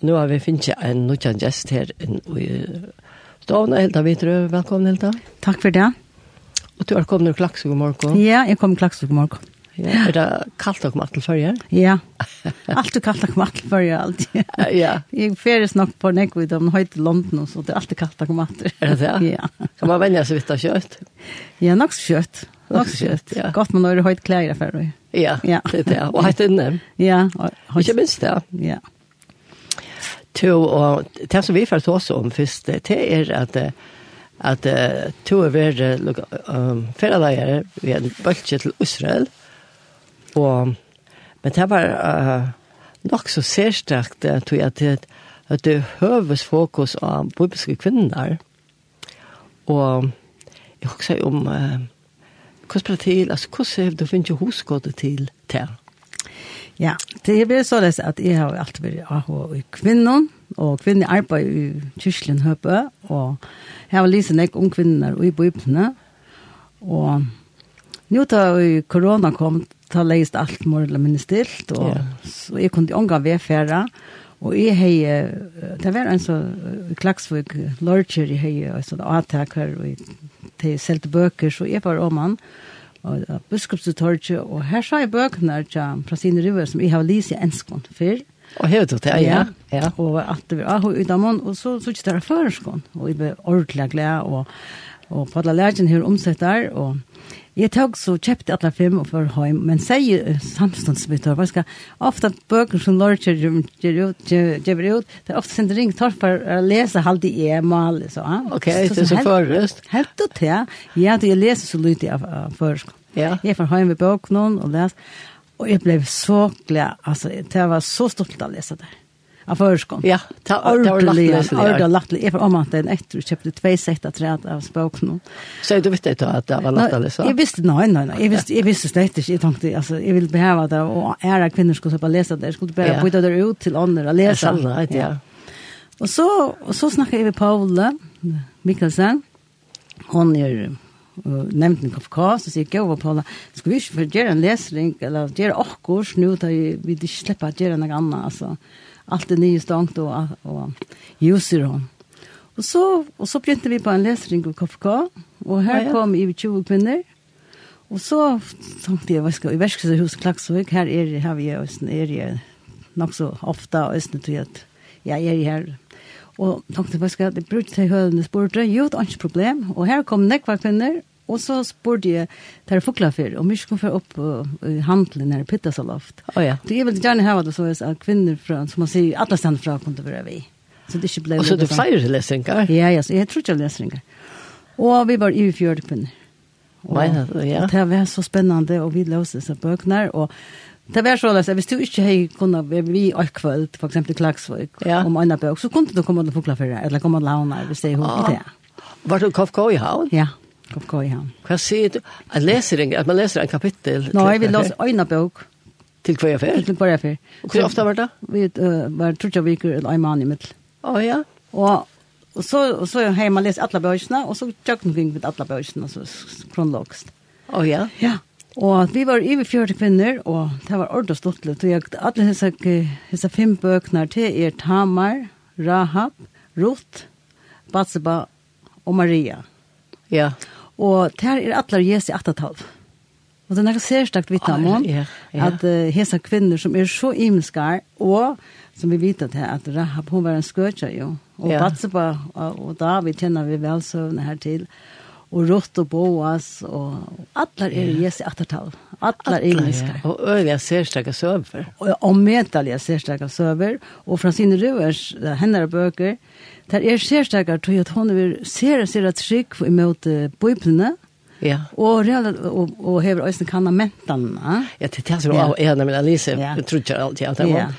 Nu har vi finnet en nutjan gjest her. i Stavna, Hilda Vitrø, velkommen Hilda. Takk for det. Og du har kommet til ur i morgen. Ja, jeg kom til ur i morgen. Ja, Er det kallt och matt førje? Ja, allt är kallt och matt førje alltid. Ja. Jeg feres nok på Nekvid om høyt i London så det er alltid kallt och matt. Er det det? Ja. Kan man vänja seg vidt av kjøtt? Ja, nok så kjøtt. Nok så kjøtt. Ja. Godt man har høyt klær för dig. Ja, ja, det er det. Og hett inne. Ja. Og, Och, Ikke minst det. Ja to, og det som vi får ta oss om først, det er at at uh, to er være um, ferdelagere ved en bølge til Israel, og, men det var uh, nok så særstrakt, uh, tror jeg, at det, at det høves fokus av bibelske kvinner, og jeg husker om uh, hvordan ble det til, altså hvordan har du finnet hosgåttet til det? Ja, det er bare så det at jeg har alltid vært AH i kvinnen, og kvinner arbeider i Tyskland høpe, og jeg har lyst til om kvinner og i bøypene, og nå da korona kom, da leist alt mer eller mindre stilt, og ja. så jeg kunne omgå vedfære, og jeg har, det var en så klagsvig lorger jeg høye, og sånn avtaker, og jeg selte bøker, så jeg var om han, og og biskopsuttorget, og her sa jeg bøkene ja, fra sine river som jeg har lyst i enskånd før. Og her tog det, ja. ja. Og at det var ahu ahoi utamon, og så så ikke det der føreskånd, og jeg ble ordentlig glad, og, og på alle lærkene her omsett der, og Jeg tok så kjøpte alle fem og for hjem, men sier samståndsbytter, hva skal ofte bøker som Lorcher gjør ut, det er ofte sin ring tar for å lese halv de er mal, så. Ok, det er så forrest. Helt og til, ja, det jeg leser så lydig av først. Ja. Jeg får hjem i bøkene og les, og jeg ble så glad, altså, det var så stolt å lese det av förskon. Ja, det var lattelig. Det var lattelig. Jeg var omant den etter og kjøpte tve sett av træet av spåken. Så du vet ikke at det var lattelig? Så? Jeg visste, nei, nei, nei. Jeg visste, jeg visste slett ikke. Jeg tenkte, altså, jeg ville beheve det, og ære kvinner skulle slippe å lese det. Jeg skulle bare ja. bytte det ut til andre og lese. Ja, sant, ja. Og så, og så snakket jeg med Paule Mikkelsen. Hun er og nevnte en kopp så og sier jeg over Paula skal vi ikke gjøre en lesering, eller gjøre akkurat, nå tar vi ikke slipper å gjøre noe annet, altså allt det nye stangt og, og ljuser hon. Og så, og så begynte vi på en lesering og KFK, og her ja, ja. kom i 20 kvinner. Og så tenkte jeg, hva skal i verskelseshuset Klaksvøk, her er, her vi er, er jeg nok så ofte, og østene tror at jeg er her. Og tenkte, hva skal jeg, det brukte til høyene spurte, jo, det er ikke problem. Og her kom nekva kvinner, Og så spurte jeg til Foklafer om jeg skulle få opp i handelen her i Pittasaloft. Oh, ja. Så jeg ville gjerne ha det så at kvinner fra, som man sier, alle stand fra kunne være vi. Så det ikke ble... Og så det flere lesninger? Ja, ja, så jeg tror ikke lesninger. Og vi var i fjord kvinner. Og, ja, det var så spennende, og vi løste seg bøkene, og Det var så att hvis du inte hej kunde vi och kväll för exempel Klaxvik ja. om en bok så kunde du komma och fåkla för det eller komma och launa vi säger hur det är. Var du kaffe i havn? Ja. Kom gå i ham. Hva sier du? Jeg leser en, at man leser en kapittel. Nå, Nei, vil leser øyne bøk. Til hver affær? Til hver affær. Og hvor ofte var det? Vi uh, var trutja viker eller en mann i middel. Å ja. Og, og så, og så har man lest alle bøkene, og så tjøkken vi med alle bøkene, så kronologst. Å ja? Ja. Og vi var i 40 kvinner, og det var ordentlig stort litt. Og jeg, alle disse, disse fem bøkene til er Tamar, Rahab, Ruth, Batseba og Maria. Ja. Yeah. Og der er atler Jesu atatalv. Og det er noe særstakt vidt om ja, ja. at uh, hese kvinner som er så imenskar, og som vi vet at, at Rahab, hun var en skøtja jo. Og ja. Batseba og, og David kjenner vi vel søvne her til. Og og Rott og Boas, og alle er Jesu attertal. Alle er mennesker. Og øvrige særstekker søver. Og, og meddelige særstekker søver. Og fra sine Røvers, henne bøker, der er særstekker til at hun vil ser og ser trygg imot bøyplene, Ja. Og real og og häver ösen kanna mentan. Ja, det är så jag er när Alice tror jag alltid att det var.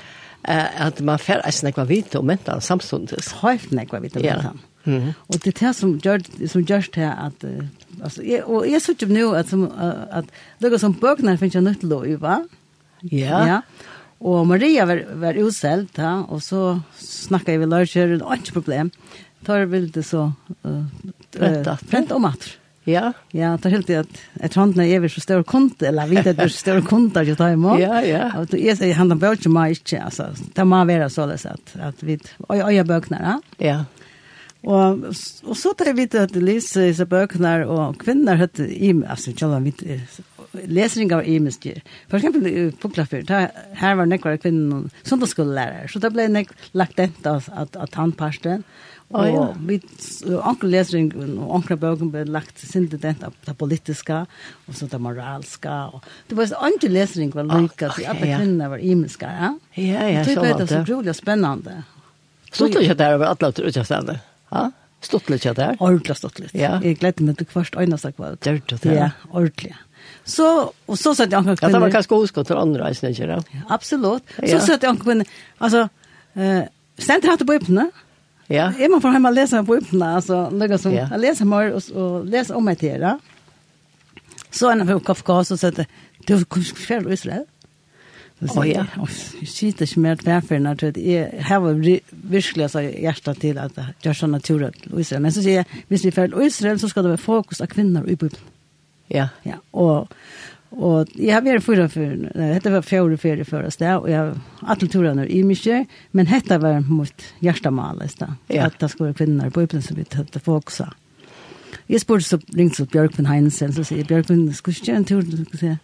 Eh at man får ösen kvar vit och mentan samstundes. Häft nekvar vit och mentan. Mm Och Og det er det som gjør, som gjør det at, uh, altså, jeg, og jeg synes jo nå at, som, uh, at det er som bøkene finnes jeg nødt til å øve. Ja. ja. Og Maria var, var uselt, ja, og så snakket jeg ved Lørkjør, og ikke problem. Tar vil det så uh, uh, prent om at. Ja. Ja, det är helt det at jeg tror ikke jeg er så stor kont, eller vet at du er så stor kont at jeg ta imot. Ja, ja. Og jeg sier, han har bøkene meg ikke, altså. Det må være sånn at, at vi, og jeg bøkene, ja. Ja. Og, og så tar jeg vite at jeg leser disse bøkene, og kvinner hørte i meg, altså ikke alle vidt, lesning av imisk. For eksempel i Puklafyr, her var nekvar kvinnen som da skulle lære. Så da ble nek lagt dent av, av, av tannparsten, og oh, ja. vi, onkel lesning og onkel bøken ble lagt sinde dent av det politiska, og så det moralska. Og, det var så andre lesning var lukka, til okay, så alle ja. kvinner var imiska. Ja, ja, ja, så var det. Det var så utrolig spennende. Så tog jeg der over alle utgjørstene. Ja, stått litt ja der. Ordentlig stått litt. Ja. Jeg gledde meg til hvert øyneste kvart. Det er det. Ja, ordentlig. Så, og så satt jeg anker kvinner. Ja, det var kanskje hoskott til andre reisene, ikke det? Ja, absolutt. Så ja. satt jeg anker kvinner. Altså, uh, stendt hatt på øynene. Ja. Jeg må få hjemme og lese på øynene, altså. Noe som, ja. Jeg leser mer og, og leser om meg til det. Så en av henne kaffe, så satt jeg, du kommer ikke fjerde Israel. Ja. Å ja, jeg sitter ikke mer tverfer når jeg har virkelig altså, hjertet til at jeg gjør sånn turer til Israel. Men så sier jeg, hvis vi fører til Israel, så skal det være fokus av kvinner i Bibelen. Ja. ja og, og jeg har vært fyra for, dette var fjore ferie før oss der, og jeg har alle turene i mye, men dette var mot hjertemalet, ja. at det skal være kvinner i Bibelen som vi tøtte fokuset. Jeg spurte så ringte så Bjørkvind Heinsen, så sier Bjørkvind, skulle du ikke gjøre en tur? Så sier jeg,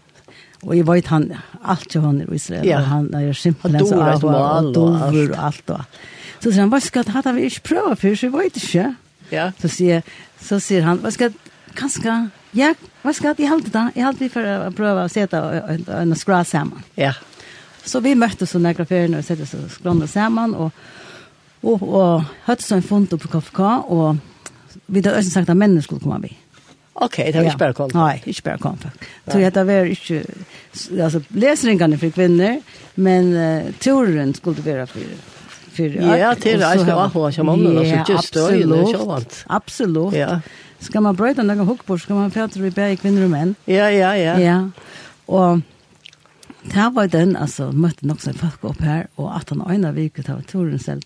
Og jeg vet han, alt jo han i Israel, ja. og han er simpelthen så av, og dover og alt og. Så sier han, hva skal han, vi ikke prøve for, så jeg vet ikke. Ja. Så sier, så sier han, hva skal, kanskje, ja, hva skal, jeg halte det, jeg halte vi for å prøve å sette en skra sammen. Ja. Så vi møttes så nægra ferien og sette oss skrona sammen, og, og, og, og så en fond på KFK, og vi hadde også sagt at mennene skulle komme vi. Okej, det var ikke bare kom. Nej, inte bara kom. Så jag tar väl inte alltså läsringarna för kvinnor, men uh, turen skulle vara för för Ja, till det ska vara för som andra så just då ju det så Absolut. Ja. Ska man bryta några hook på ska man färdra vi bäg kvinnor och män. Ja, ja, ja. Ja. Och Det var den, altså, møtte nok som folk opp her, og at han øyne viket av turen selv.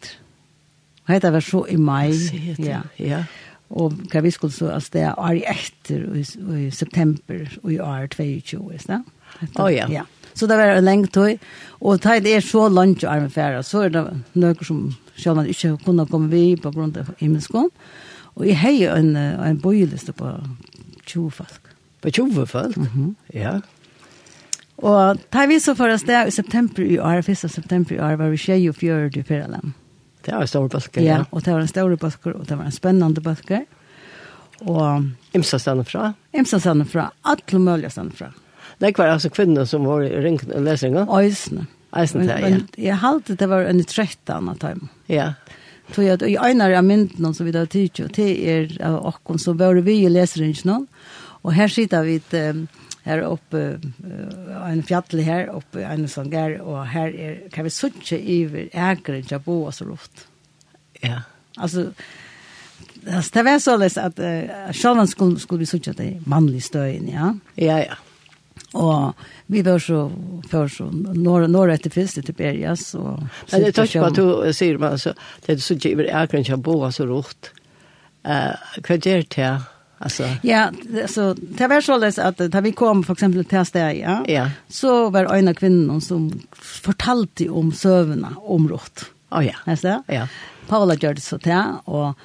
Og det var så i mai. Ja, ja og hva vi skulle så altså det er i etter i, i september og i år 22 ikke Å oh, ja. ja. Så det var en lenge tøy, og det er så langt å arme fære, så er det noen som selv om ikke kunne komme vi på grunn av himmelskån, og jeg har jo en, en bøyeliste på 20 folk. På 20 folk? Mm -hmm. Ja. Og da vi så for oss det i september i år, 1. september i år, var vi 24 i Fyraland. Det var en stor bøsker, ja. ja. og det var en stor bøsker, og det var en spennende bøsker. Og... Imsa stande fra? Imsa stande fra. Alle mulige stande fra. Det var altså kvinner som var i ring og lesingen? Øysene. Øysene, ja. Men jeg halte det var en trettan av dem. Ja. Så jeg, i øynene av myndene som vi da tykker det er av åkken, så var vi i leseringen, og her sitter vi til... Um, her oppe, uh, en fjall her oppe, en sånn gær, og her er, kan vi suttje iver ægren til å bo oss luft. Ja. Altså, det var så løs at uh, Sjåland skulle, skulle vi suttje til mannlig støyen, ja? Ja, ja. Og vi var så før så når når etter fyrst til Berjas og Men det tar ikke på to sier man altså det er så giver er kanskje bo så rot. Eh hva gjør det? Alltså. Ja, så det var så läs att när vi kom för exempel till Stäja, ja, ja. så var en av kvinnorna som fortalte om sövna om rått. Oh, ja. Alltså, ja. Paula gjorde så där och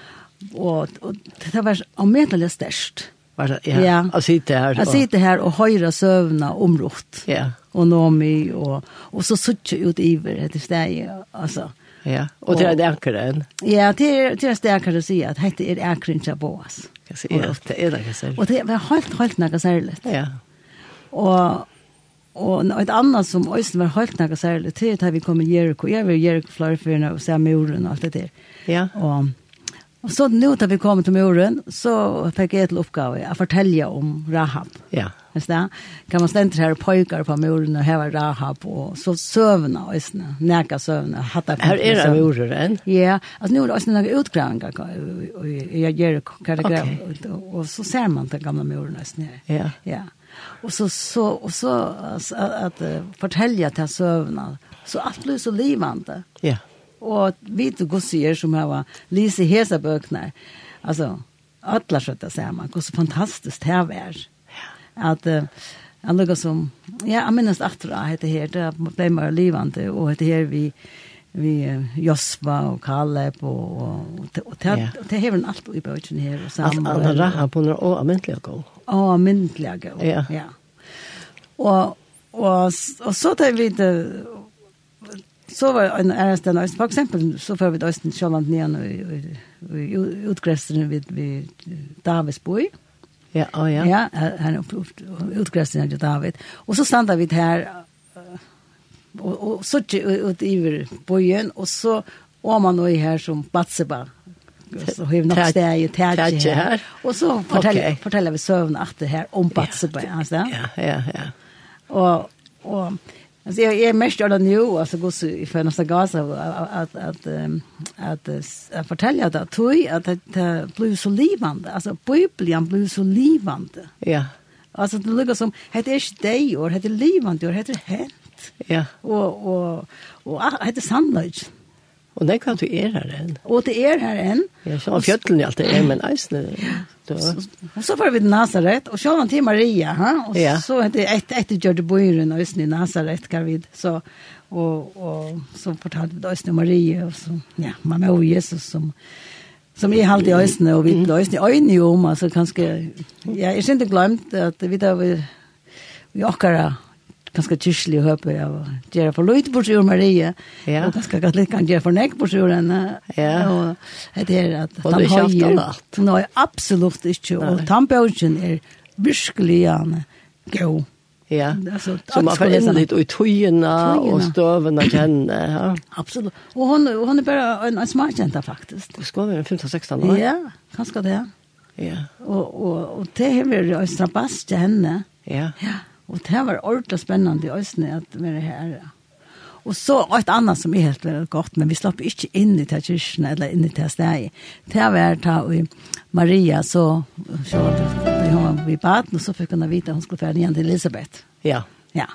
och, och det var omätligt störst. Var det, ja. ja. Jag sitter här. Jag sitter här och höjra sövna om rått. Ja. Och Nomi och, och så suttje ut iver det Stäja, alltså. Ja Ja, og det er det ankeren. Ja, det er det er sterkere å si at dette er ankeren til Boas. Ja, det er det ikke særlig. Og det er helt, helt noe særlig. Ja. Og, og et annet som også var helt noe særlig, det er da vi kom i Jericho. Jeg var i Jericho flere før, og så er muren og alt det der. Ja. Og Og så nå da vi kom til muren, så fikk jeg til oppgave å fortelle om Rahab. Ja. Hvis det kan man stente her pojkar på muren og heva Rahab, og så søvna, øsne, neka søvna, hatta Her er det murer enn? Ja, altså nå er det også noen utgravinger, jeg gjør karikrev, og og så ser man den gamle muren, øsne. Ja. Ja. Og så, så, og så at, at, at fortelle til søvna, så alt blir så livande. Ja. Ja og vite gossier som har lise hesa bøkene. Altså, atler skjøtta sammen, hvor så fantastisk det er. At uh, jeg lukker som, ja, jeg minnes atra heter her, det ble mer livende, og heter her vi, vi uh, Josva og Kaleb og, og, og, og det har han alt i bøkene her. Og sammen, alt, alle raha på noe, og amintlige gå. Og amintlige gå, ja. ja. Og, og, og så tar vi det, Så var en ärsta nice. För exempel så för vi dåsten Sjöland ner i utgrästen vid vid Davidsboi. Ja, oh ja. Ja, han utgrästen vid David. Och så stannar vi här och och så ut i bojen och så om man nu är här som Batseba så har vi något stäj i tärje här. Och så fortäller forteller vi søvn att det här om Batseba alltså. Ja, ja, ja. Och och Alltså jag är mest av nu alltså går så i för nästa gas att att att att att fortälja det tog att det blev så livande alltså bibeln blev så livande. Ja. Alltså det lukar som heter är dig och heter livande och heter hänt. Ja. Och och och heter sannolikt. Og det kan du er her enn. Og det er her enn. Ja, så fjøtlen i alt det er, men eisene. Ja. Og så får vi til Nazaret, og sjåvan til Maria, ha? og ja. så er det et, etter Gjørte bøyren og eisene i Nazaret, kan vi så, og, og så fortalte vi til eisene Maria, og så, ja, mamma jo Jesus som, som er halvt i eisene, og vi til eisene i øynene om, altså kanskje, ja, jeg synes ikke glemt at vi da vi, vi akkurat, ganske kyrkelig høpe av å gjøre for løyt på ur Maria, ja. og ganske gatt litt kan gjøre for nek på ur henne. Ja. Og det er at og han høyer. Nei, absolutt ikke. Og tannbøkken er virkelig gjerne god. Ja, alltså, så man får inn litt ut tøyene og støvene kjenne. Ja. Absolutt. Og hun, hun er bare en, en smartjenta faktisk. Du skal være 15-16 år? Ja, kanskje det. Ja. Og, og, og det har vært en strabass til henne. Ja. Ja. Og det var ordentlig spennende i øsene at være her. Og så et annet som er helt veldig godt, men vi slapp ikke inn i til kyrkene, eller inn i til stedet. Det var da i Maria, så, så hun var i baden, og så fikk hun vite at hun skulle fære igjen til Elisabeth. Ja. Ja,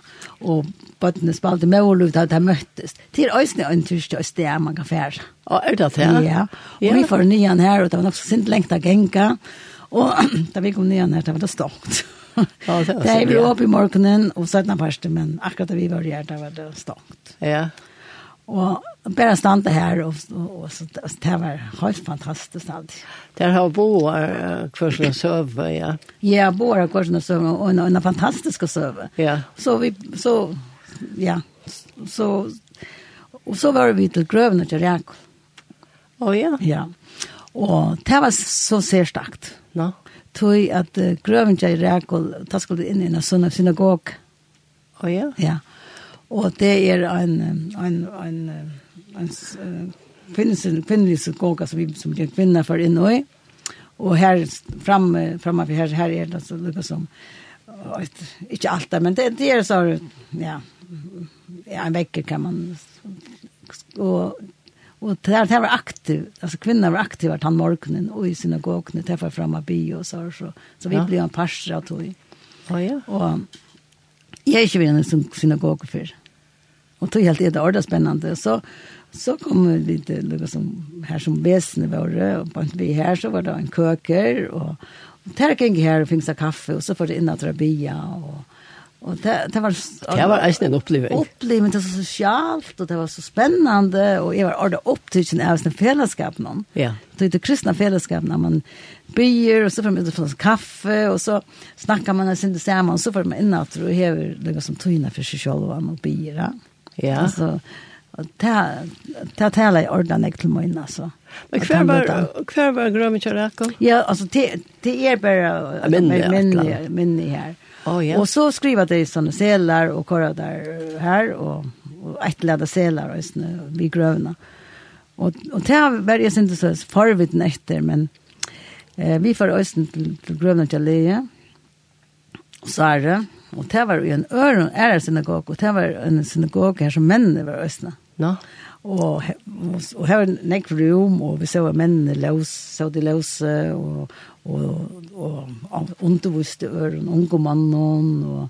og bøttene spalte med og lukte at de møttes. Til øyne og en tørste og sted man kan fære. Og er det det? Ja, og vi får nyan her, og det var nok så sint lengt av genka. Og da vi kom nyan her, det var det stått det er vi oppe i morgenen og 17. parste, men akkurat da vi var her, da var det stångt. Ja. Og bare stand det her, og, og, og så, det var helt fantastisk alt. Der har boer kvarsen og søve, ja? Ja, boer kvarsen og søve, og en, en fantastisk søve. Ja. Så vi, så, ja, så, og så var vi til grøvene til Rekol. Å oh, ja? Ja. Og det var så særstakt. Nå? No tog at uh, grøvinja i Rekol, da skulle inn i en sånn synagog. Å oh, ja? Ja. Og det er en, en, en, en, en kvinnelig synagoga som vi som blir kvinner for inn i. Og her framme, vi her, her er det så lukket som, et, ikke alt det, men det, det er så, ja, ja en vekker kan man, og Och det här, det var aktiv, alltså kvinner var aktiv han morgonen och i synagogen det var fram av bio og så så, så vi ja. ble en parstre av tog. Ja ja. Och jag är ju vid en synagoge før. Och tog helt det ordet spännande så så kom lite til som her som väsne var og och på vi här så var det en köker och, och där her här fikk seg kaffe och så för det in att rabia och Og det, det var... Det var eisen en oppleving. opplevelse. det var så sosialt, og det var så spennende, og jeg var ordet opptrykken av sin fellesskap nå. Ja. Det er det kristne fellesskap når man byr, og så får man ut kaffe, og så snakker man og synes sammen, så får man inn at du hever noe som tøyne for seg selv, og man byr, ja. Ja. Altså, det det tala i ordan ek till mig alltså. Men kvar var kvar var grömmen Jakob. Ja, alltså det det är bara men men men här. Oh, ja. Och så skriver det såna selar och korrar där här och och ättlade selar och snö vi grövna. Och och det har varit inte så farvigt nätter men eh vi får östen till, till grövna till Lea. Så är det och det var ju en öron är det synagog och det var en synagog här som män var östna. Nå? No og, og her var nekk rom, og vi så mennene løs, så de løse, og, og, og, og underviste øren, unge mannen, og,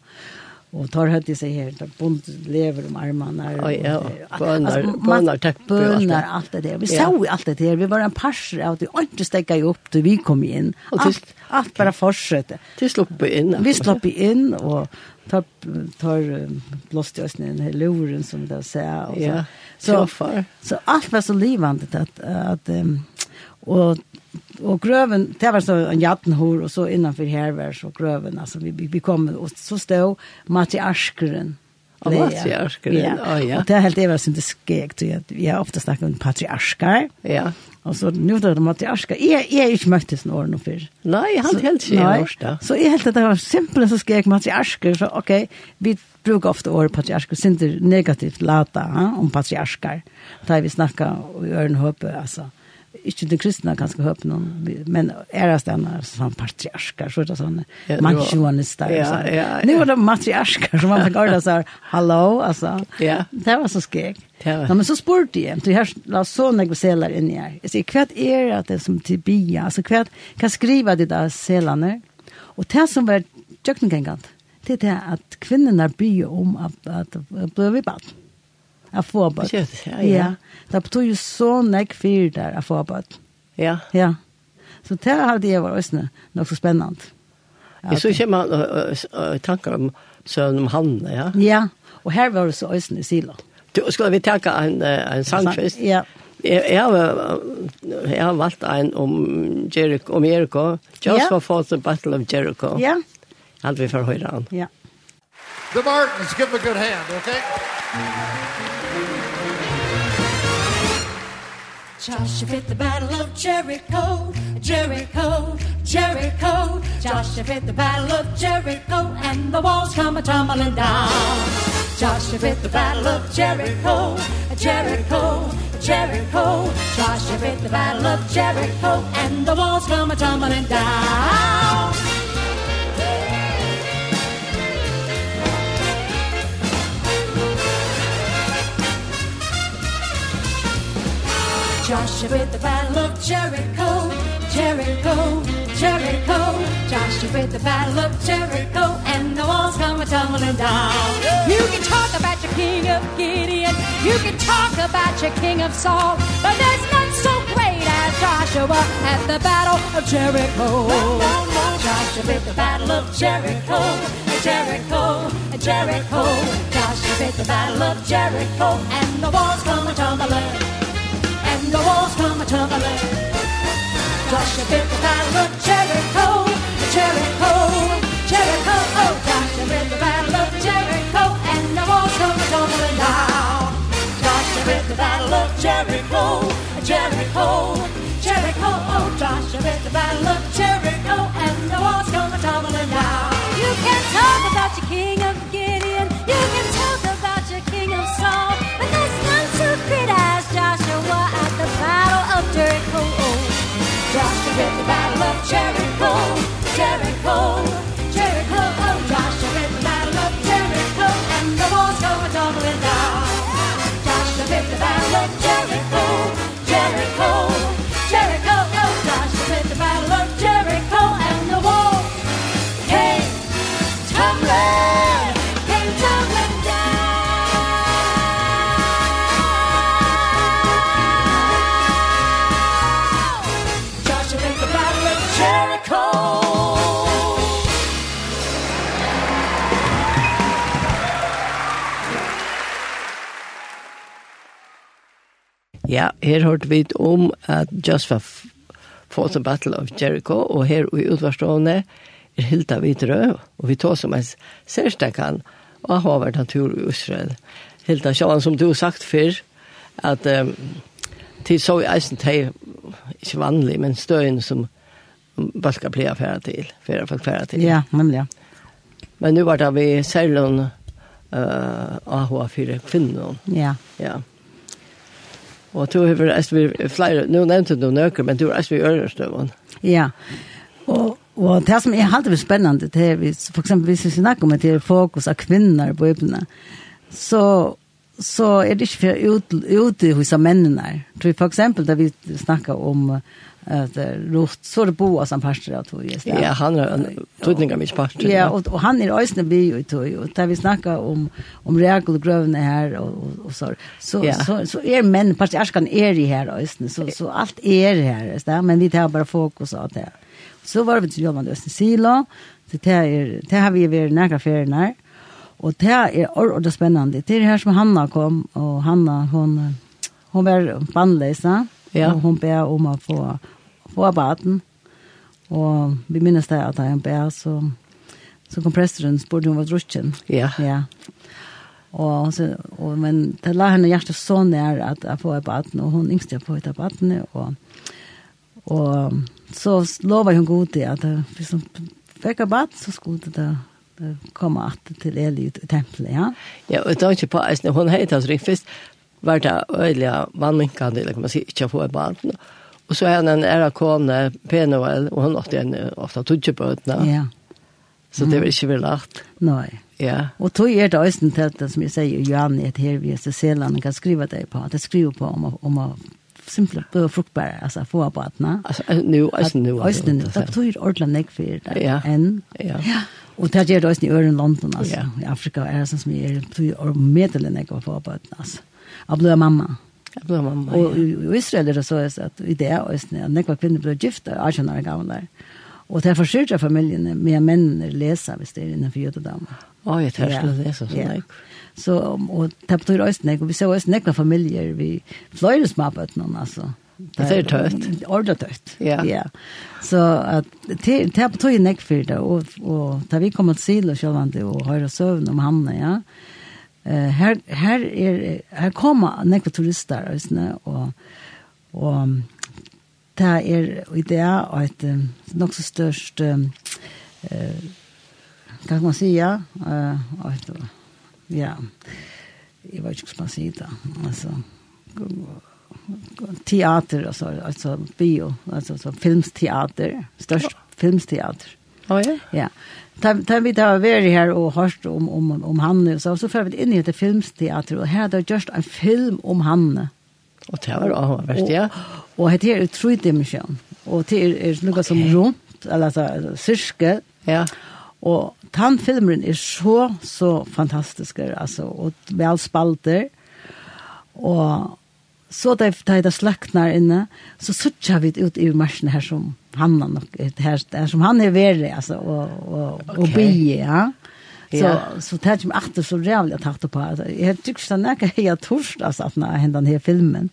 og tar høyt i seg helt der bond lever om armene. Oh, ja, bønner, bønner, täpper Bønner, alt det der. Vi ja. så alt det der, vi var en parser av det, og ikke upp jo opp til vi kom inn. Alt, alt bare fortsette. til sluppet inn. Vi sluppet inn, og tar, tar blåst i oss den luren som det ser, og så. Ja så, så allt var så livande att, att um, och och gröven det var så en jattenhor och så innanför här var så gröven alltså vi vi kom och så stod Matti Askren Och patriarker. Ja. Oh, ja. Och det är helt det var synd det att Vi har ofta snackat om patriarker. Ja. Alltså nu då de att jag ska är är inte möttes es nur för. Nej, han helt sig norsta. Så är helt det var simpelt så ska jag med jag ska så okej, vi brukar ofta år på jag ska inte negativt lata, ha, om på jag. Där vi snackar och gör en hopp alltså ikke de kristne ganske høpe noen, men æres den er sånn patriarker, så er det sånn mansjonister. Ja, ja, ja. Nå var det matriarker, så man fikk ordentlig sånn, hallo, altså. Ja. Det var så skik. Ja. Men så spurte jeg, du har la så noen seler inn i her. Jeg sier, hva er det som til bia? Altså, hva, hva skriver de da selene? Og det som var tjøkkengengant, det er det at kvinnerne bryr om at, at, at, at, at, at, at, at, Jeg får. Ja, ja. ja. Det betyr jo så nekk fyr der, jeg får. Ja. Ja. Så det har det vært også nok så spennende. Ja, så kommer man i tanker om sønnen om Hanne, ja? Ja, og her var det så også i Silo. Du, skal vi tenke en, en sangfest? Ja. Jeg, jeg, har, jeg har valgt en om Jericho, om Jericho. Joshua ja. fought the battle of Jericho. Ja. Hadde vi for høyre han. Ja. The Martins, give them a good hand, okay? Mm -hmm. Joshua fit the battle of Jericho. Jericho Jericho. Joshua fit the battle of Jericho. And the walls come a tumbling down. Joshua fit the battle of Jericho. Jericho Jericho. Joshua fit the battle of Jericho. And the walls come a tumbling down. Joshua with the battle of Jericho. Jericho Jericho. Joshua with the battle of Jericho. And the walls come a tumbling down. You can talk about your king of Gideon. You can talk about your king of Saul. But there's none so great as Joshua at the battle of Jericho. Joshua with the battle of Jericho. Jericho, Jericho. Joshua with the battle of Jericho. And the walls come a-tumbling and the walls come tumbling. Josh a bit the battle of Jericho, Jericho, Jericho. Oh, Josh a bit the battle of Jericho and the walls come tumbling down. Josh a bit the battle of Jericho, Jericho, Jericho. Oh, Josh a bit the battle of Jericho and the walls come tumbling down. You can talk about your king of Jericho, Jericho, Jericho, oh Joshua hit the battle of Jericho, and the walls go a tumbling down. Joshua hit the battle of Jericho, Jericho. Ja, her hørte vi om at Joshua fought the battle of Jericho, og her i utvarstående er Hilda Vidrø, og vi tar som en særstekan og har vært en tur i Israel. Hilda, sjåan som du har sagt før, at um, til så i eisen teg, ikke vanlig, men støyen som bare skal bli affæra til, fyrir folk færa til. Ja, nemlig, ja. Men nu var det vi særlig uh, AHA for kvinner. Ja. Ja. Og du har vært vi flere, nå nevnte du nøkker, men du har vært vi ørestøvende. Ja, og, og det som er alltid spennende, det er hvis, for eksempel hvis vi snakker om at det er fokus av kvinner på øyne, så, så er det ikke for ute ut, ute hos mennene. For eksempel da vi snakker om uh, att rot så det boa som pastor att vi just Ja, han är en tutninga mig pastor. Ja, och, och han är ösnen by och tog och där vi snackar om om regelgrövna här och, och, och så så, ja. så så är män pastor Askan är i här ösnen så så allt är här, så men vi tar bara fokus åt det. Så var vi till Johan Östen Silo. Det är det har vi varit nära färna. Och det är ordentligt spännande. Det är här som Hanna kom och Hanna hon hon var bandlösa. Mm Ja. Og hun ber om å få, få baden. Og vi minnes det at han ber, så, så kom presteren spurte hun var drukken. Ja. Ja. Og, så, og, men det la henne hjertet så nær at jeg får baden, og hun yngste på et baden. Og, og så lovet hun god til at hvis hun fikk baden, så skulle det komma att till Eli i templet, ja. Ja, og och er ikke på, hon heter altså ring först, var det øyelig vannminkende, eller kan man si, ikke få et barn. Og så er han en ære kone, Penuel, og hun åtte en ofte tudgebøtene. Ja. Så det var ikke vel lagt. Nei. Ja. Og tog er det også en telt, som jeg sier, Johan er her vi er Seland, kan skrive det på, det skriver på om, om å simpelt bøy fruktbær, altså få av badene. Altså, nu, altså nu. Altså nu, det betyr ordentlig nekk for det. Ja. Enn. Ja. ja. Og det gjør det også i øren London, altså. Ja. I Afrika er det som jeg er, betyr ordentlig nekk for på få av altså av blå mamma. Jeg ble mamma, og, ja. Og i Israel er det så at i det er østene, at nekva kvinner ble gift, og er kjønner gamle. Og det er forsørt av familiene med mennene leser hvis det er innenfor jødedam. Å, jeg tar skulle lese sånn, ja. Så, og det betyr også østene, og vi ser også nekva familier, vi fløyre småbøttene, altså. Det er tøtt. Ordet tøtt. Ja. ja. Så at det er på tog nekk for det, og, og da vi kommer til Silo selv om det, og høyre søvn om hamne, ja, eh her her er her kommer nekva turistar øsne og og det er i det er et nok så størst eh kan man säga eh et, ja jeg vet ikke hva man sier då altså, teater altså, alltså bio alltså så filmteater störst filmteater. Ja. Ja. Da vi da var her här och om om om han så så för vi in i det filmteater och här där just en film om han. Och det var også verst, ja. Och det är tre dimension. Och det är något som runt eller så cirkel. Ja. Och den filmen är så så fantastisk alltså och väl spalter. Och så där det där slacknar inne så suchar vi ut i marschen här som han har nok ett her, som han är värre alltså og, og, och okay. ja. Så så det tänkte jag efter så rævlig att hata på. Jag tyckte att näka jag helt alltså altså, at når den her filmen.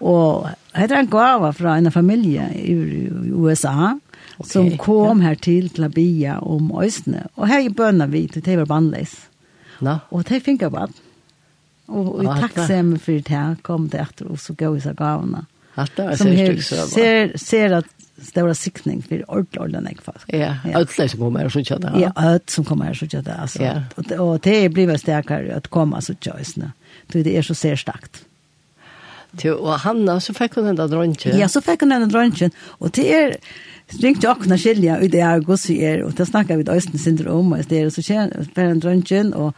Og Och heter en gave fra en familie i i USA som kom her til til å Labia om Östne. Og her i bønner vi till Tever Bandleis. Ja. Og det fick og bara. Och i tacksam for det her, kom det etter, og så går vi så gavarna. Hatta, som ser, ser, ser at stora siktning för ordlorden jag fast. Ja, alla som kommer så tjata. Ja, alla som kommer så tjata alltså. Och det blir väl starkare att komma så tjäsna. Det är så ser starkt. Till och Hanna så fick hon den där drönchen. Ja, så fick hon den drönchen och det är ringte jag kunna skilja ut det jag gos vi er, och det snackar vi östen syndrom og det är så kär för dronjen, drönchen och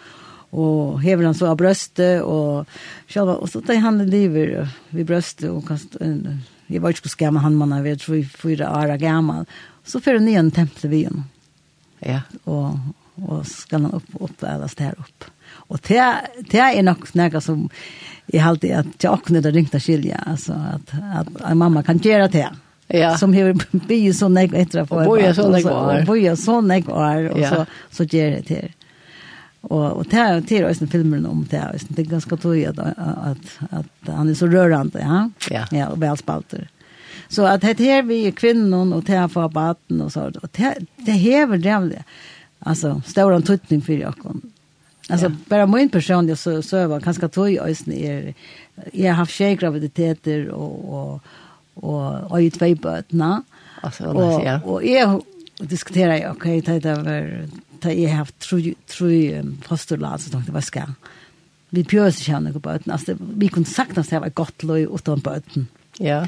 och hever han så av brøstet, och själva så tar han lever vid brøstet, och kast en jeg var ikke så gammel han man er ved tre, fyra år gammel. Så får han igjen tempelet vi igjen. Ja. Og, og skal han opp, opp eller stær opp. Og det, det er nok noe som jeg alltid at jeg åkne det ringte skilje, altså at, at, at mamma kan gjøre det. Ja. Som har bygget så jeg etter å få. Og bøyer så jeg år. Og bøyer så jeg år, og så, så gjør det til. Och och det er det är ju filmen om det här. Det är ganska tog att att at han är så rörande, ja. Ja, ja och väl spalter. Så att det her vi er kvinnen och det här för baten och så og det det häver det. Alltså stor antutning för jag kom. Alltså ja. bara min personliga så så var ganska tog ösn är jag har haft tjej graviditeter och och och och ju två barn, va? Alltså ja. Och jag diskuterar jag okej det er var da jeg har tre postulat, så tenkte jeg, hva skal jeg? Vi pjøs ikke henne på bøten. Altså, vi kunne sagt at det var godt løy uten bøten. Ja.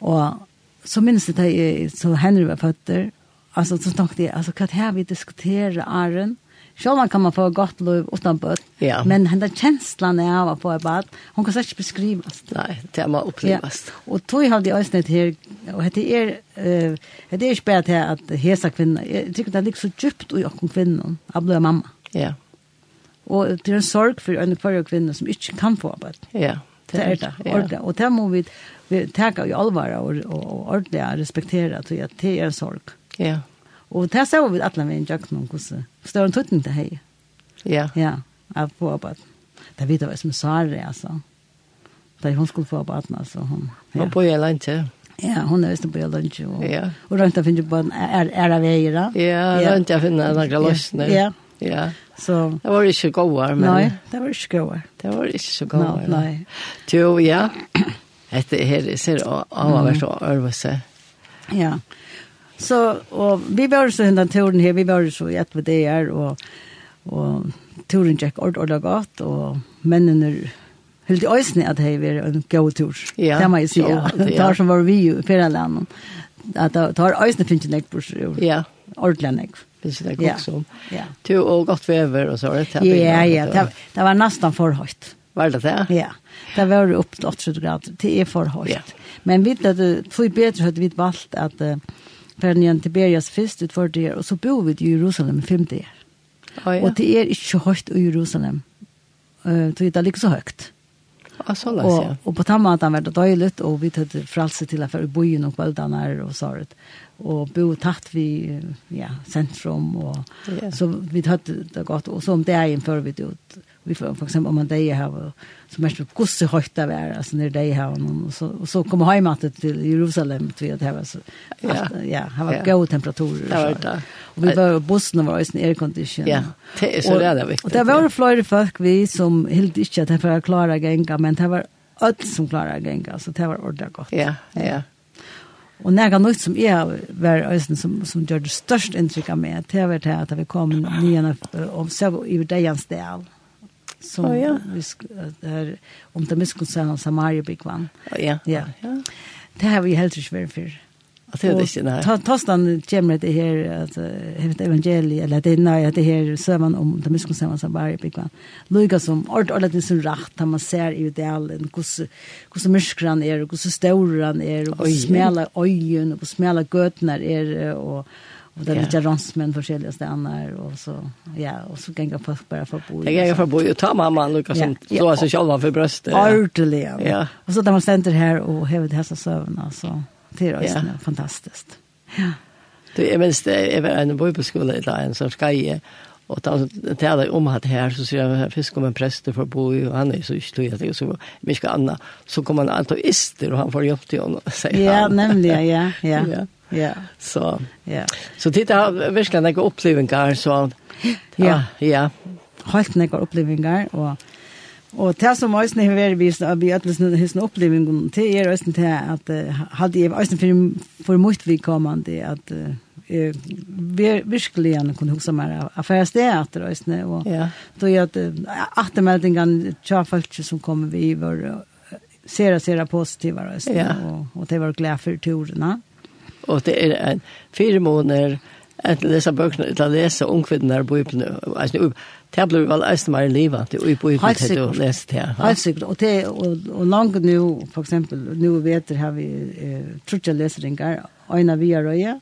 Og så minnes jeg da så Henry var føtter, altså, så tenkte jeg, altså, hva er det vi diskuterer, Aaron? Självan kan man få gott liv utan böt. Ja. Men den där känslan är av att få ett bad, hon kan säkert beskrivas. Nej, det må upplevas. Ja. Och tog har det ösnet här, och det är, eh, det är bare til att hesa kvinnor, jag tycker det ligger så djupt i åkken kvinnor, av blod mamma. Ja. Och det är en sorg för en förra kvinner som inte kan få ett. Ja, det er det. Ja. det. Och det må vi, vi tenke i allvar och, och, och ordentligt respektera, tror det är en sorg. Ja. Og det ser vi alle med en jøkken om hvordan større enn tutten til hei. Ja. Ja, av på arbeid. Det vet jeg var som Sare, altså. Da hun skulle få arbeid, altså. Hun, ja. hun bor i landet, Ja, hon är visst på lunch och ja. och runt att finna på en är är av er då. Ja, runt där finns några lossnar. Ja. Ja. Så det var inte goda men Nej, det var inte goda. Det var inte så goda. Nej. Jo, ja. Hette her ser av av så örvse. Ja. Så, og vi var så hendan turen her, vi var så i ett med det her, og, og turen gikk ordentlig godt, og mennene helt i øysene at det var en god tur. Ja, det må jeg si. Ja, det tar som var vi i flere land. At det tar øysene finnes ikke nekk på. Ja. Ordentlig nekk. Det Finnes ikke nekk også. Ja. Tu og godt vever og så var det. Ja, ja, det det var nesten for høyt. Var det det? Ja. Det var opp til 80 grader. Det er for høyt. Men vi vet at det var bedre at vi valgte at för ni Tiberias fest ut för det och så bor vi i Jerusalem femte år. Oh, ja. Och det är inte högt i Jerusalem. Eh uh, det är lika så högt. Ja, så läs ja. Och på tamma att han var dåligt och vi hade frälse till att för bojen i någon kvällarna och så det. Och bo tatt vi ja, centrum och yeah. så vi hade det gott och om det är inför vi ut. Vi får för exempel om man det här så mest kusse höjta vär alltså när det här och så och så kommer hem att till Jerusalem till att här så ja. ja har varit goda temperaturer så det. Och vi var bussen var i air condition ja det är så det är viktigt och det var flera folk vi som helt inte att för att klara gänga men det var allt som klarar gänga så det var ordentligt gott ja ja. Og nega nøyt som jeg var øysen som, som gjør det største inntrykk av meg, det var det at vi kom nyan og så i deg en som oh, ja. vi där om det som sen Samaria bikvan. Oh, ja. Ja. ja. Det har vi helt ikke vært før. Att det är det inte. Ta tostan kommer det här att hevet evangeli eller det nej det här så man om det miskunn sen Big One. Luka som ord alla det som rätt att man ser i det allen hur hur mörkran är och hur stor han är och smälla ögon och smälla götnar är och Och där lite ransmän forskjelliga stannar och så ja och så gänga folk bara för bo. Det gänga för bo ju ta mamma Lucas som så alltså själva för bröstet. Ordentligt. Ja. Och så där man ständer här och häver det här så sövna så det är ju fantastiskt. Ja. Du, jeg minns det, jeg var en bøybeskola i dag, en som skreie, Och då talar om att här så ser jag fisk om en präst för bo och han är så ytlig att jag så mycket anna så kommer han alltid ister och han får hjälp till honom säger han. Ja, nämligen ja, ja. ja. Ja. Så. Ja. Så det har verkligen några upplevelser så ja, ja. Helt några upplevelser och Og det som øyne har vært vist av bjøtelsen og hesten opplevingen, det er östen til at hadde jeg øyne for, for mot vidkommende at uh, eh vi virkelig han kunde huxa mer affärsdeater och og ja. då är att återmeldingen tja folk som kommer vi var sera sera positiva och ja. och och det var glad för turerna. Och det är en fyra månader att läsa böckerna, att läsa ungkvinnorna på Bibeln. Alltså, det blir väl ästen mer livet i Bibeln till du läst det. Helt säkert. Och, det, och, och långt nu, för exempel, nu vet det här vi eh, trutja läsningar, vi Via Röja,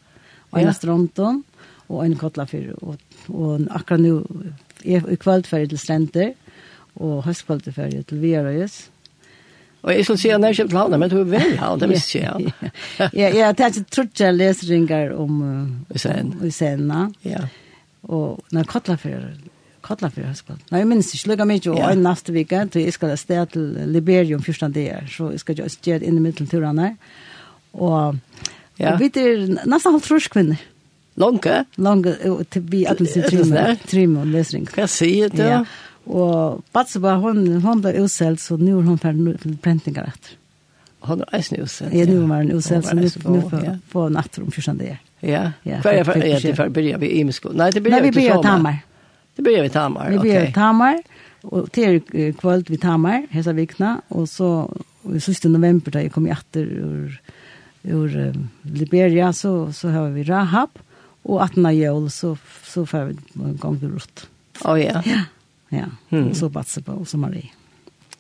og en ja. stronton, och en kottla för och och akkurat nu är i kväll för kvalitet til Strenter, og høstkvalitet til Vierøyes, Og jeg skulle si at jeg ikke planer, men du er vel her, det visste jeg. Ja, ja, det er ikke trodd jeg leser ringer om Usena. Ja. Og når Kotlafjør, for høstskvall. Nei, jeg minns ikke, lukka mye, og en neste vike, så jeg skal sted til Liberium 14 dager, så jeg skal gjøre inn i middelturene. Og Ja. Og vi er nesten halvt rusk kvinner. Lange? Lange, til vi alle sin trimme, trimme og løsring. Hva sier du? Ja. Og Batseba, hun, hun ble utselt, så nå er hun ferdig til brentinger etter. Hun er eisen utselt? Ja, nå var hun utselt, så nå på natter om 14. år. Ja, hva er det for å begynne vi i Imsko? Nei, det begynner vi til Tamar. Det begynner vi Tamar, ok. Det begynner Tamar, og til kvöld vi Tamar, hesa vikna, og så, i 16. november da jeg kom i atter ur ur um, Liberia så, så har vi Rahab, og 18 av så, så får vi en gang til Rutt. Å oh, ja. Ja, ja. Hmm. så batser på, og så Marie.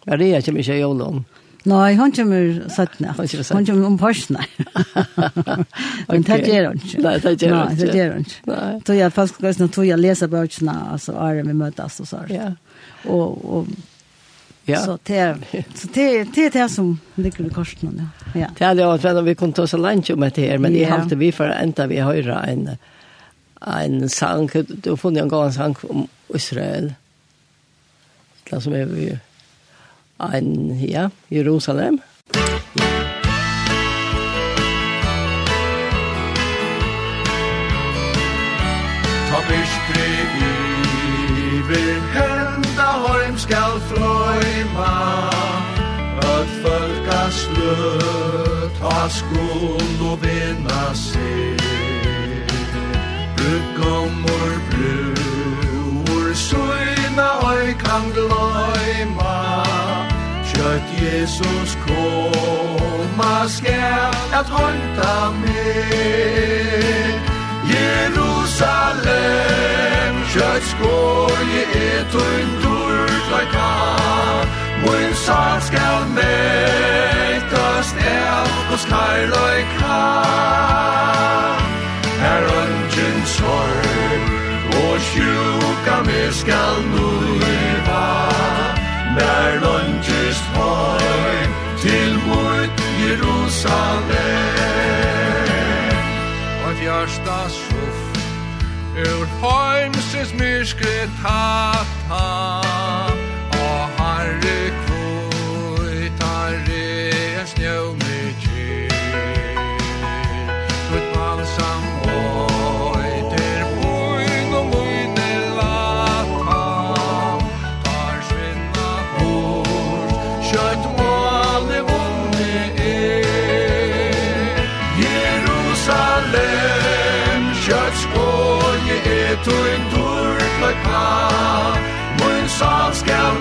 Maria kommer ikke jævl om. Nei, no, hun kommer sattne. Hon kommer om parsene. Men det gjør hun ikke. Nei, det gjør hun ikke. Nei, det gjør hun ikke. Så jeg faktisk skal lese bøkene, altså, Are vi møtes og så. Ja. Og, og Ja. Så det så det det det som ligger i korsen ja. Ja. Det hade jag för vi kom till så lunch om det här men det hade vi för ända vi höra en en sang då fann en gång sång sang om Israel. Det som är vi en ja, Jerusalem. Mm leva Öll fölka slöt Ha skuld og vinna sig. Brukkomor bruor Suna oi kan glöjma Kött Jesus koma Skär at hånda mig Jerusalem Kött skoje är tunn Dörd lajka Mun sal skal mættast er Hos kajl og kram Her ungen sorg Og sjuka med skal nuiva Nær lunges høy Til mot Jerusalem. Og hjørstas suff Ur heimses myrskre tata. Tarre kvoi, tarre er snjau me kje Tut balsam oi, ter poing og moine lata Tar svinna bort, kjøtt måle er. Jerusalem, kjøtt skål, er tuin turtløkna Mun sal skal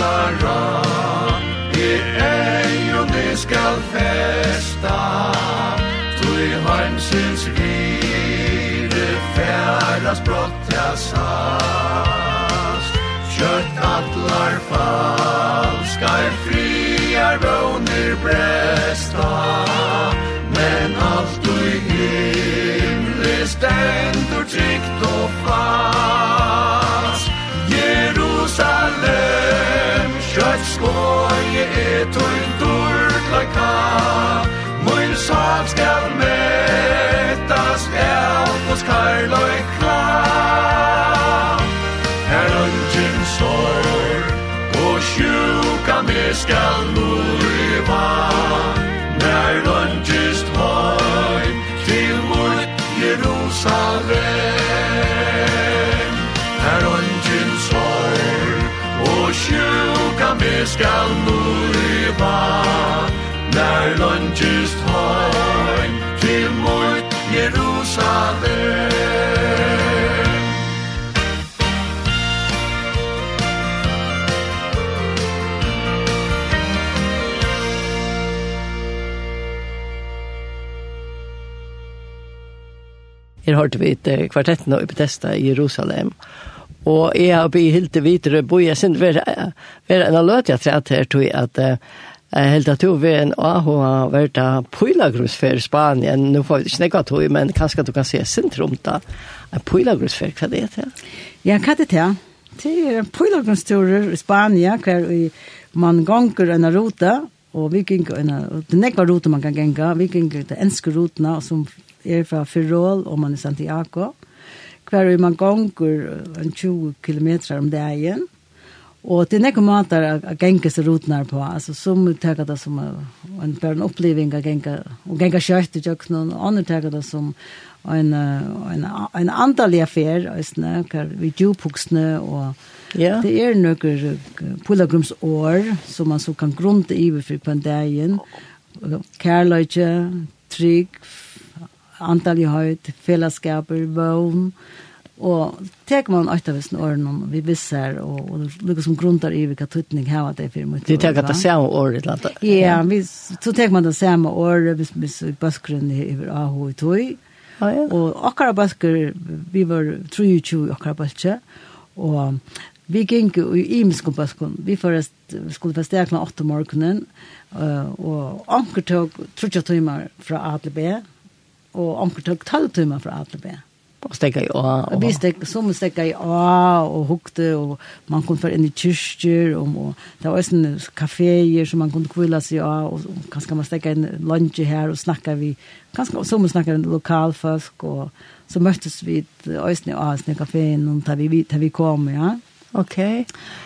Sara I eion skal festa. Tui heimsins vire Færas brotta sast. Kjøtt atlar falskar Friar våner bresta. Men alt du himle Stendur trygt og skoje er tuin durtlaka Mun sal skal metas el hos karloi kla. Her ungen sår og sjuka me skal luiva Nær ungen det skal møyva Når lønges højm til mot Jerusalem. Her hørte vi et kvartett nå i Bethesda i Jerusalem, og Og jeg har blitt helt videre bo. Jeg synes det var en løt jeg her, tror jeg, at Jeg helt at du var en AHA vært av Pøylagrusfer i Spanien. Nå får vi ikke nekka tog, men kanskje du kan se sentrum da. En Pøylagrusfer, hva det er det? Ja, hva det er det? Det er en Pylagrustur i Spanien, hver man gonger en rota, og vi ganger en Det er nekva rota man kan ganga, vi ganger det enske rotene, som er fra Fyrol, og man er Santiago hver vi man gonger en 20 kilometer om dagen. Og det er nekker måter å genge seg rotene på. Altså, som tenker det som en bare en oppleving å genge, og genge kjøtt i kjøkkenen, og andre tenker det som en, en, en andalig affær, æsne, vi djupuksene, og yeah. det er noen pilgrimsår som man så kan grunte i for på en dagen. Kærløyke, trygg, antall høyt, fellesskaper, vøvn, og tek man åtta visen åren om vi visser, og, og lukker som gruntar i hvilken tøtning her var det for mye. Du tek at det samme året, eller annet? Ja, vi, så tek man det samme året, hvis, hvis bøskeren i Aho i tog, Ah, ja. Og akkara bøsker, vi var 23 akkara bøsker, og vi gikk jo i imenskon bøskon. Vi forrest, vi skulle festekna 8 morgenen, uh, og anker tog 30 timer fra A til B, og onker tøk 12 timer fra Atlebe. Og stekka i A. Og... vi stekka, som stekka i A, og hukte, og man kunne få inn i kyrkjer, og, og det var også kaféer som man kunne kvilla seg av, og, og kanskje man stekka inn lunch her, og snakka vi, kanskje som snakka inn lokalfolk, og så møttes vi også i A, i kaféen, og da vi, da vi kom, ja. Ok.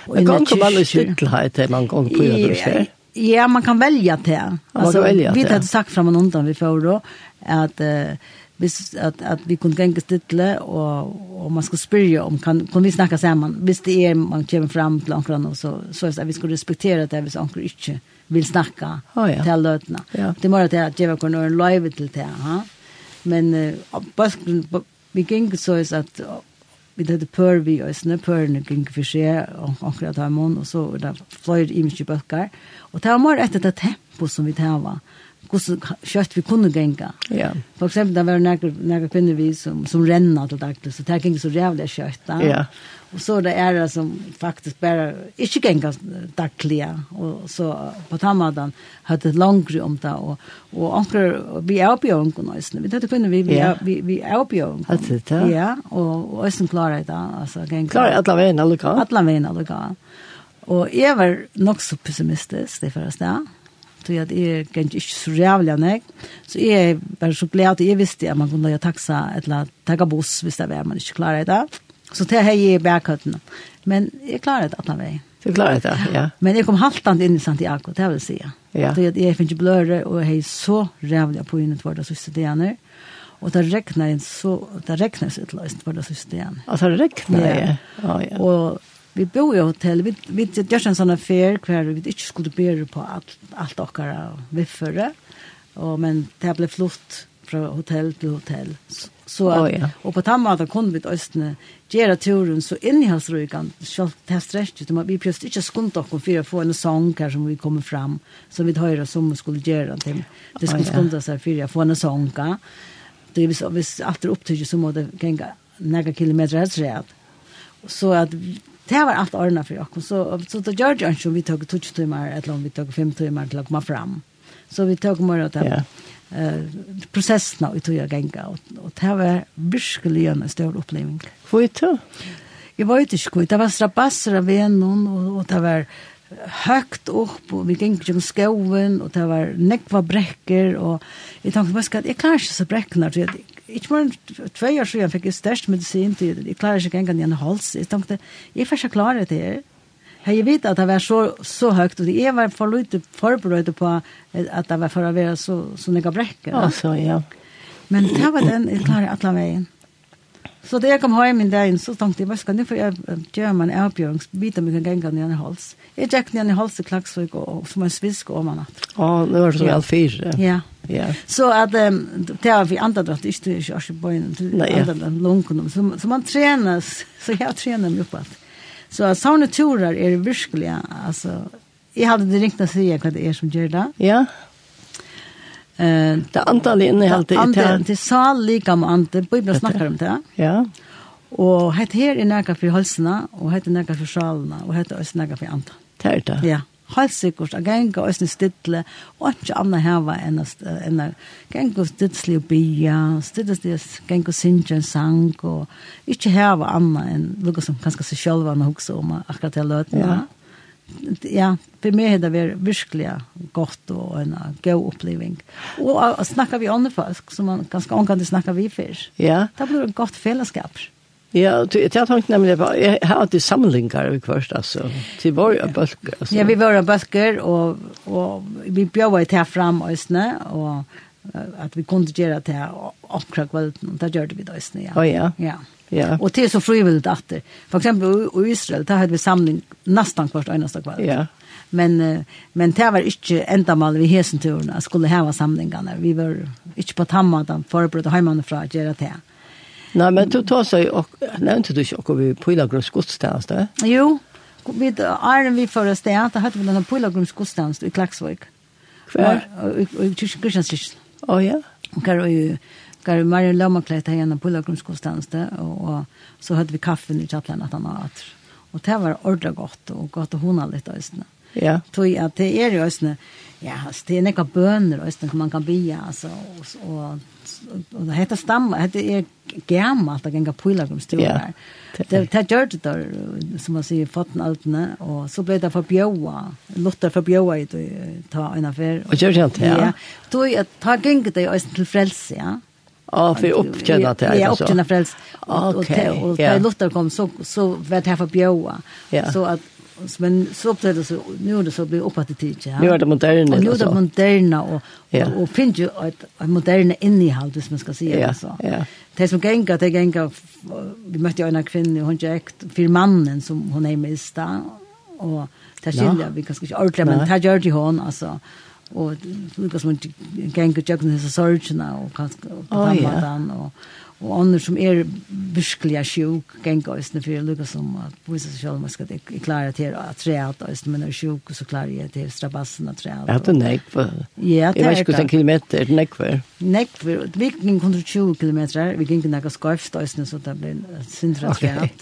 Og inn i ganger var det skyldelhet, man ganger på gjødre, ja. Ja, man kan välja det. Alltså, välja vi hade sagt fram och undan vi får då att eh, hvis att att vi kunde gänga stittle och och man skulle spyrja om, kan, kan vi snacka samman. Hvis det är man kommer fram till til och så, så att vi skulle respektera det, hvis anker inte vill snacka oh, ja. till lötna. Ja. Det må være at jeg en live till det. Ha? Men uh, vi gick så att at vi hade per vi øsne, pørene för sig och anker at mån och så där det fløyre i mycket böcker. Og det var mer etter det tempo som vi tava. Hvordan kjøtt vi kunne genga. Ja. For eksempel, det var noen kvinner vi som, som renna til daglig, så det gikk så rævlig kjøtt. Da. Ja. Og så det er det som faktisk bare ikke genga daglig, og så på tammadan hadde det langere om det, og, og anker, vi er oppe i ångene også. Vi tatt kvinner vi, vi, ja. vi, vi er oppe i ångene. Hadde det, ja. Ja, og, og også klarer det, altså genga. Klarer alle veien, alle kan. Alle veien, alle kan. Og jeg var nok så pessimistisk det første da. Så jeg er kanskje ikke så rævlig av meg. Så jeg var så glad at jeg visste at man kunne gjøre taksa eller takke buss hvis det var man ikke klarer det. Så det har jeg i bærkøttene. Men jeg klarer det alle veien. Du klarer det, ja. Men jeg kom haltant inn i Santiago, det vil jeg si. Ja. Det, jeg finner ikke bløre, og jeg er så rævlig på innet for det siste dagene. Og det regner så, det regner så utløst for det siste dagene. Altså det regner, ja. ja. ja. Og vi bor i hotell, vi, vi gjør en sånn affær hver vi ikke skulle bære på alt, alt dere viffere, og, men det ble flott fra hotell til hotell. Så, så at, oh, ja. Og på tammaten kunne vi østene gjøre turen så innholdsryggen, selv til stresset, vi prøvde ikke skundt dere for å få en sång her som vi kommer fram, som vi hører som vi skulle gjøre til. Det skulle oh, ja. skunde seg for å få en sång her. Det, hvis, hvis alt er opptrykker så må det några kilometer helt rett. Så at det var allt ordna för oss så så då gör jag som vi tog 2 timmar ett långt vi tog 5 timmar till att komma fram så vi tog mer åt yeah. eh processen och tog jag gänga och, och det var verkligen en stor upplevelse. Vad är det? Jag vet inte, det var strabasser av en och, och det var högt upp och vi gick genom skoven och det var nekva bräcker och jag tänkte bara att jag klarar inte så bräckna så jag inte mer än två år sedan fick jag störst medicin till jag klarar inte en hals jag tänkte jag får inte klara det här Jag vet att det var så, så högt och det var för lite förberedd på att det var för att vara så, så nekva brekker. Ja, så ja. Men det var den jeg klarar alla vägen. Så da jeg kom hjem en dag, så tenkte jeg, hva skal jeg for jeg gjør meg en avbjørn, bita meg en gang ned i hals. Jeg gikk ned i hals til klagsvøk, og som en svisk om han natt. Å, nå var det så vel fire. Ja. Ja. Så at um, det var vi andre dratt, ikke det er ikke på en andre lungen. Så, så man trenes, så jeg trener meg opp alt. Så at sånne turer er virkelig, altså, jeg hadde det ringt å si hva det er som gjør det. Ja. Eh, det antallet innehållet i det. Antallet sal lika med antallet. Bibelen snakker om det. Ja. Og hette her er nærkere for halsene, og hette nærkere for sjalene, og hette også nærkere for antallet. Det er det. Ja. Halsikkert, og ganger og sånn stidle, og ikke annet heva enn å ganger og stidle og bia, å ganger og synge en sang, og ikke heva annet enn noe som kanskje seg selv var noe om akkurat det løtene. Ja ja, for meg har det vært virkelig godt og en god oppleving. Og å snakke vi andre folk, som man ganske det snakker vi før. Ja. Det blir et godt fellesskap. Ja, jeg jag tänkte nämligen på, jag har alltid samlinger vi først, altså, til våre bøsker. Altså. Ja, vi var bøsker, och och vi bjöd bjør fram frem øsene, och att vi kunde göra det här omkring kvällen. Det gjorde vi då istället. Ja. Oh, ja. ja. Ja. Och det är så frivilligt att det. För exempel i Israel, där hade vi samling nästan kvart enaste kväll. Ja. Men men det var inte ända mal vi hesen turerna skulle ha samlingarna. Vi var inte på tamma utan förberedda hemifrån att göra det. Nej, men du tar sig och nämnde du inte och vi Pilagrims gudstjänst där? Jo, vi är vi förresten, att hade vi den Pilagrims gudstjänst i Klaxvik. Kvar? I Kristianstad. Å ja. Og her var jo Gar Maria Lommaklet här på Pilgrimskonstanste och och så hade vi kaffe i chatten att han åt. Och det var ordentligt gott och gott och hon har lite ösna. Ja. Tog at det er jo også, ja, det er nekka bøner som man kan bia, altså, og, og, og det heter stamma, det er gammalt, det ganger pilgrimsturer. Ja. Det, det gjør det der, som man sier, fotten altene, og så ble det forbjøa, Luther forbjøa i det, ta en affær. Og gjør det helt, ja. Ja, tog at ta ganger det også til frelse, ja. Ja, för uppkänna till det. Ja, uppkänna frälst. Okej. Och när Luther kom så, så var det här för bjöa. Så att Men så blev det så, nu är det så blir uppåt det tid, ja. Nu är det moderna. Och nu är det moderna och, ja. och, och finns ju ett, ett moderna innehåll, hvis man ska säga ja. det så. Ja. Det som gänga, det gänga, vi mötte ju en kvinna, hon gick för mannen som hon är mista. Och det skiljer vi kanske inte ordentligt, men det gör det hon, alltså. Och det som gänga, gänga, gänga, gänga, gänga, gänga, gänga, gänga, gänga, gänga, gänga, gänga, gänga, og andre som er virkelig er sjuk, genga østene for jeg lukker som at vise seg selv om jeg skal klare til å tre at østene, men er sjuk, så klarer jeg til strabassen og tre at. Ja, det er nekv. Ja, det er Jeg vet ikke hvordan kilometer er det nekv. Nekv, vi gikk 120 kilometer, vi gikk nekv skarft østene, så det ble sindra tre okay.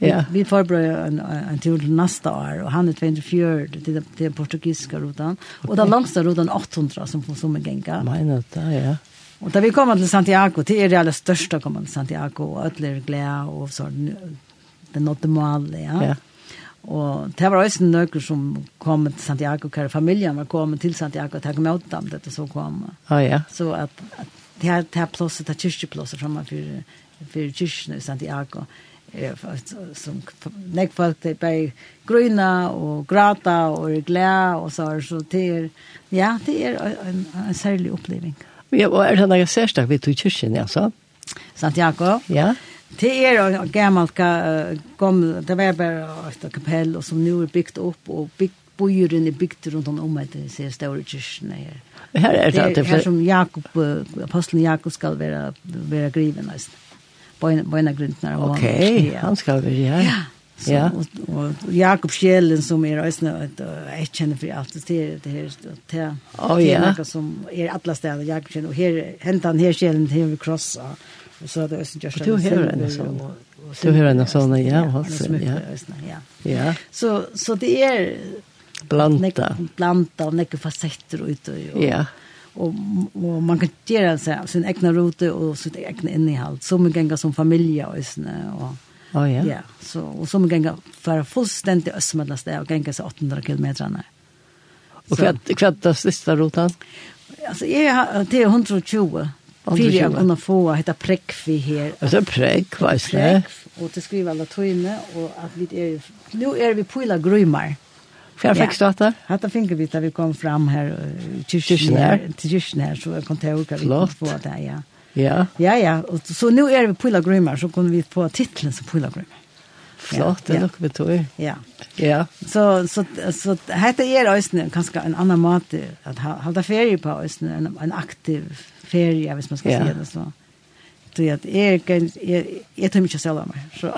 Ja. Vi vi förberedde en, en tur til neste år og han er 204 till, till den portugisiska rutan. og den langste rutan 800 som får som en gänga. Menar det, ja. Och da vi kommer till Santiago, det är det allra största komme til Santiago och er glädje och så det nådde mål, ja. ja. Och det var også noen som kom til Santiago, hver familjen var kommet till Santiago og tog emot dem det så kom. Ja, ja. Så at, at det här, det här plåset, det här kyrkjeplåset for, for kyrkjene i Santiago som nek folk det bare grøyna og grata og glæ og så så det er, ja det er en, en særlig oppleving. Ja, og er det noe særstak vi tog kyrkjen, altså? Santiago? Ja. Det er jo gammelt, gammel, det var bare et kapell, og som nå er bygd opp, og bygd bojeren er bygd rundt om om etter disse store kyrkjene her. Her er det, det er, her som Jakob, apostelen Jakob skal være, være griven, nesten. Bøyna grunden om. Ok, han skal være her. Ja. Så, ja. Og, og Jakob Sjelen som är ösna jeg kjenner för alt det det her, det oh, ja. som är alla städer Jakob Sjelen, och här hentet han här Sjelen till vi krossa og så det är just Du hör en sånn, Du hör en sånn, ja alltså ja. Ja. Ja. Så så det är blanda blanda og några fasetter ut och Ja. Och, och man kan gjøre sig sin egna rote och sitt egna innehåll. Så man kan som familj och og, Och, Oh, ja. ja. Så, og så gänga för fullständigt for fullstendig och gänga så ganger seg 800 kilometer. Og hva er det sista roten? Alltså jeg har, det är 120. Fyrir jag kunna få hette prekvi här. Alltså präck, vad är det? Och det skriver alla tojne och att vi är nu är vi pula grymar. Fjär fick du hatt det? Hatt vi där vi kom fram här her, til kyrkjen her, så jag kom ta och hva vi kom på det, ja. Flott. Ja. Ja, ja. Och så nu är vi Pula Grymar så kommer vi få titeln som Pula Grymar. Flott, det lukkar vi tog. Ja. Ja. Så, så, så dette er øyne kanskje en annan måte at halda ferie på øyne, en, en aktiv ferie, hvis man skal ja. si det så. Så jeg, jeg, jeg, jeg tør ikke selv av meg. Så.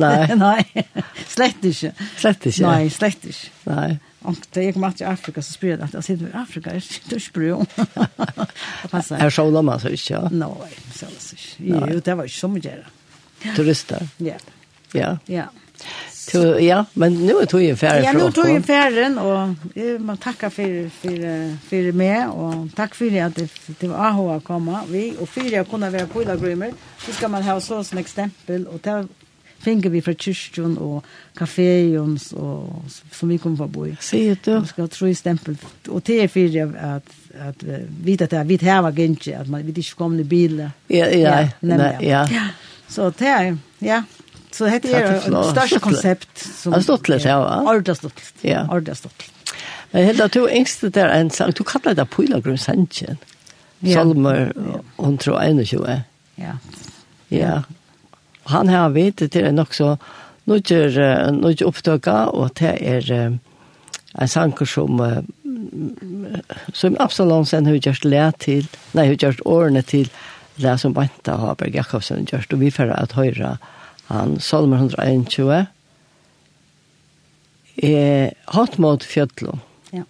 Nei. Nei, slett ikke. Slett ikke. Nei, slett ikke. Nei. Och det gick match i Afrika så spyr det att jag sitter i Afrika är det sprö. Passa. Är så långt så inte. ja. Nej, så så. Jo, det var ju så mycket. Turister. Ja. Ja. Ja. Så ja, men nu är tog ju färden. Ja, nu tog ju färden och man tackar för för för mig och tack för att det det var att komma vi och för att kunna vara på Grymmer. Så ska man ha så som exempel och ta finner vi fra kyrkjen og kaféen og, som vi kommer fra bo i. Sier du? Vi skal tro i stempel. Og det er for at, at vi vet at vi har ikke, at man, vi ikke kommer i bilen. Ja, ja, ja, ja. ja. Så det er, ja. Så det er et størst konsept. Som, stortlet, ja. Ordentlig stortlet. Ja. Ordentlig stortlet. Men helt at du engste der en sang, du kallar det Pylagrun Sanchen. Salmer 121. Ja. Ja han har vet det er nok så nødger nødger opptøka og det er en sanker som som Absalon sen har gjort lært til nei har gjort årene til det som Banta Haberg Jakobsen gjort og vi får at høyre han Salmer 121 er hatt mot fjøtlo Ja.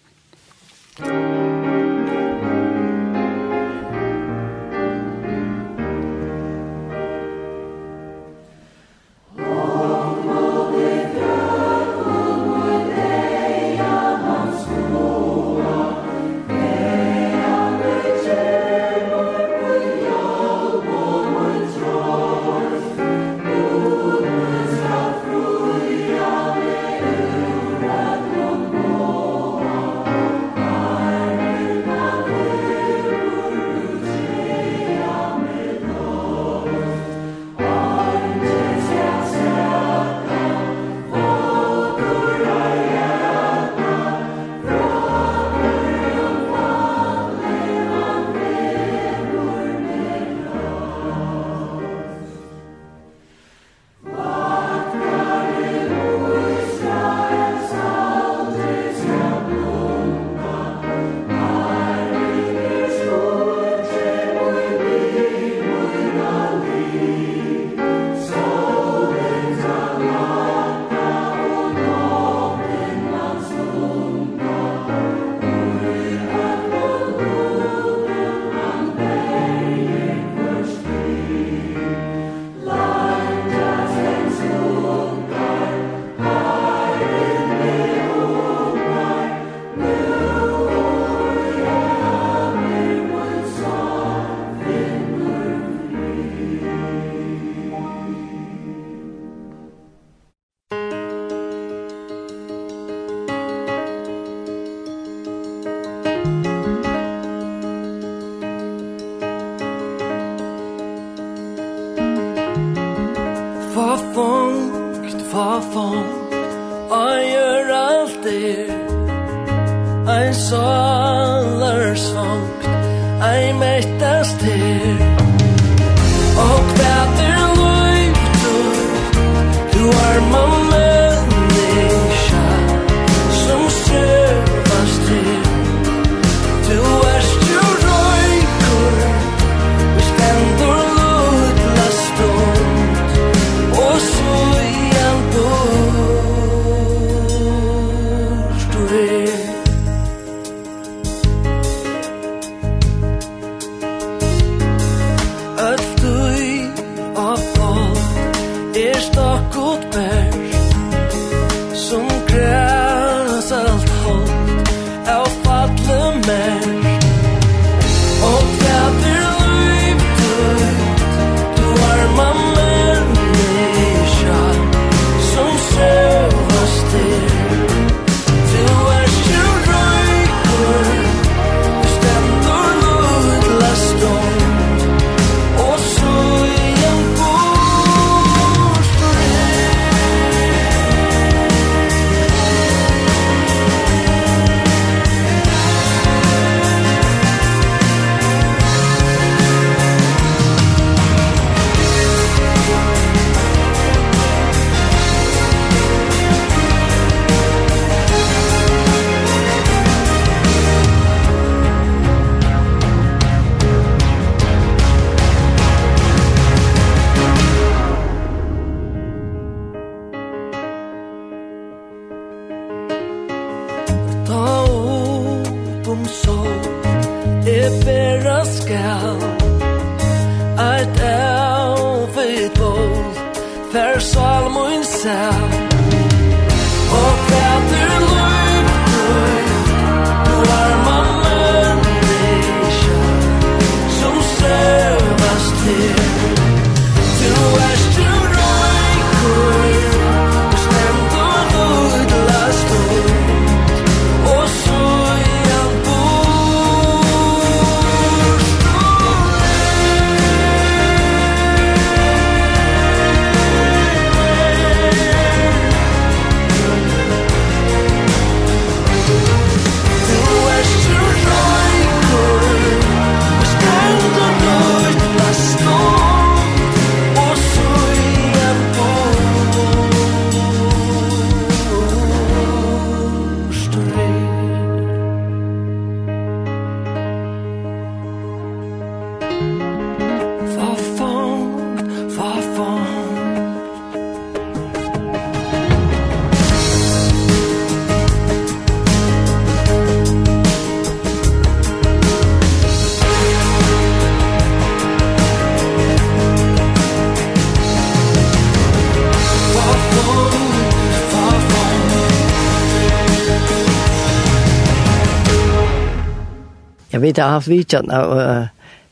vi har haft vidtjen av uh,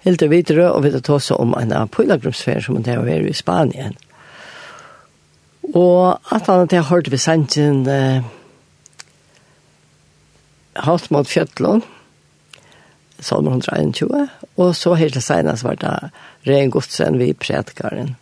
helt videre, og vi har tatt om en av pilagrumsferie som det har vært i Spanien. Og at han hadde hørt ved sannsyn uh, hatt mot fjøtlån, salmer 121, og så helt senest var det Rein Godsen vi predikaren.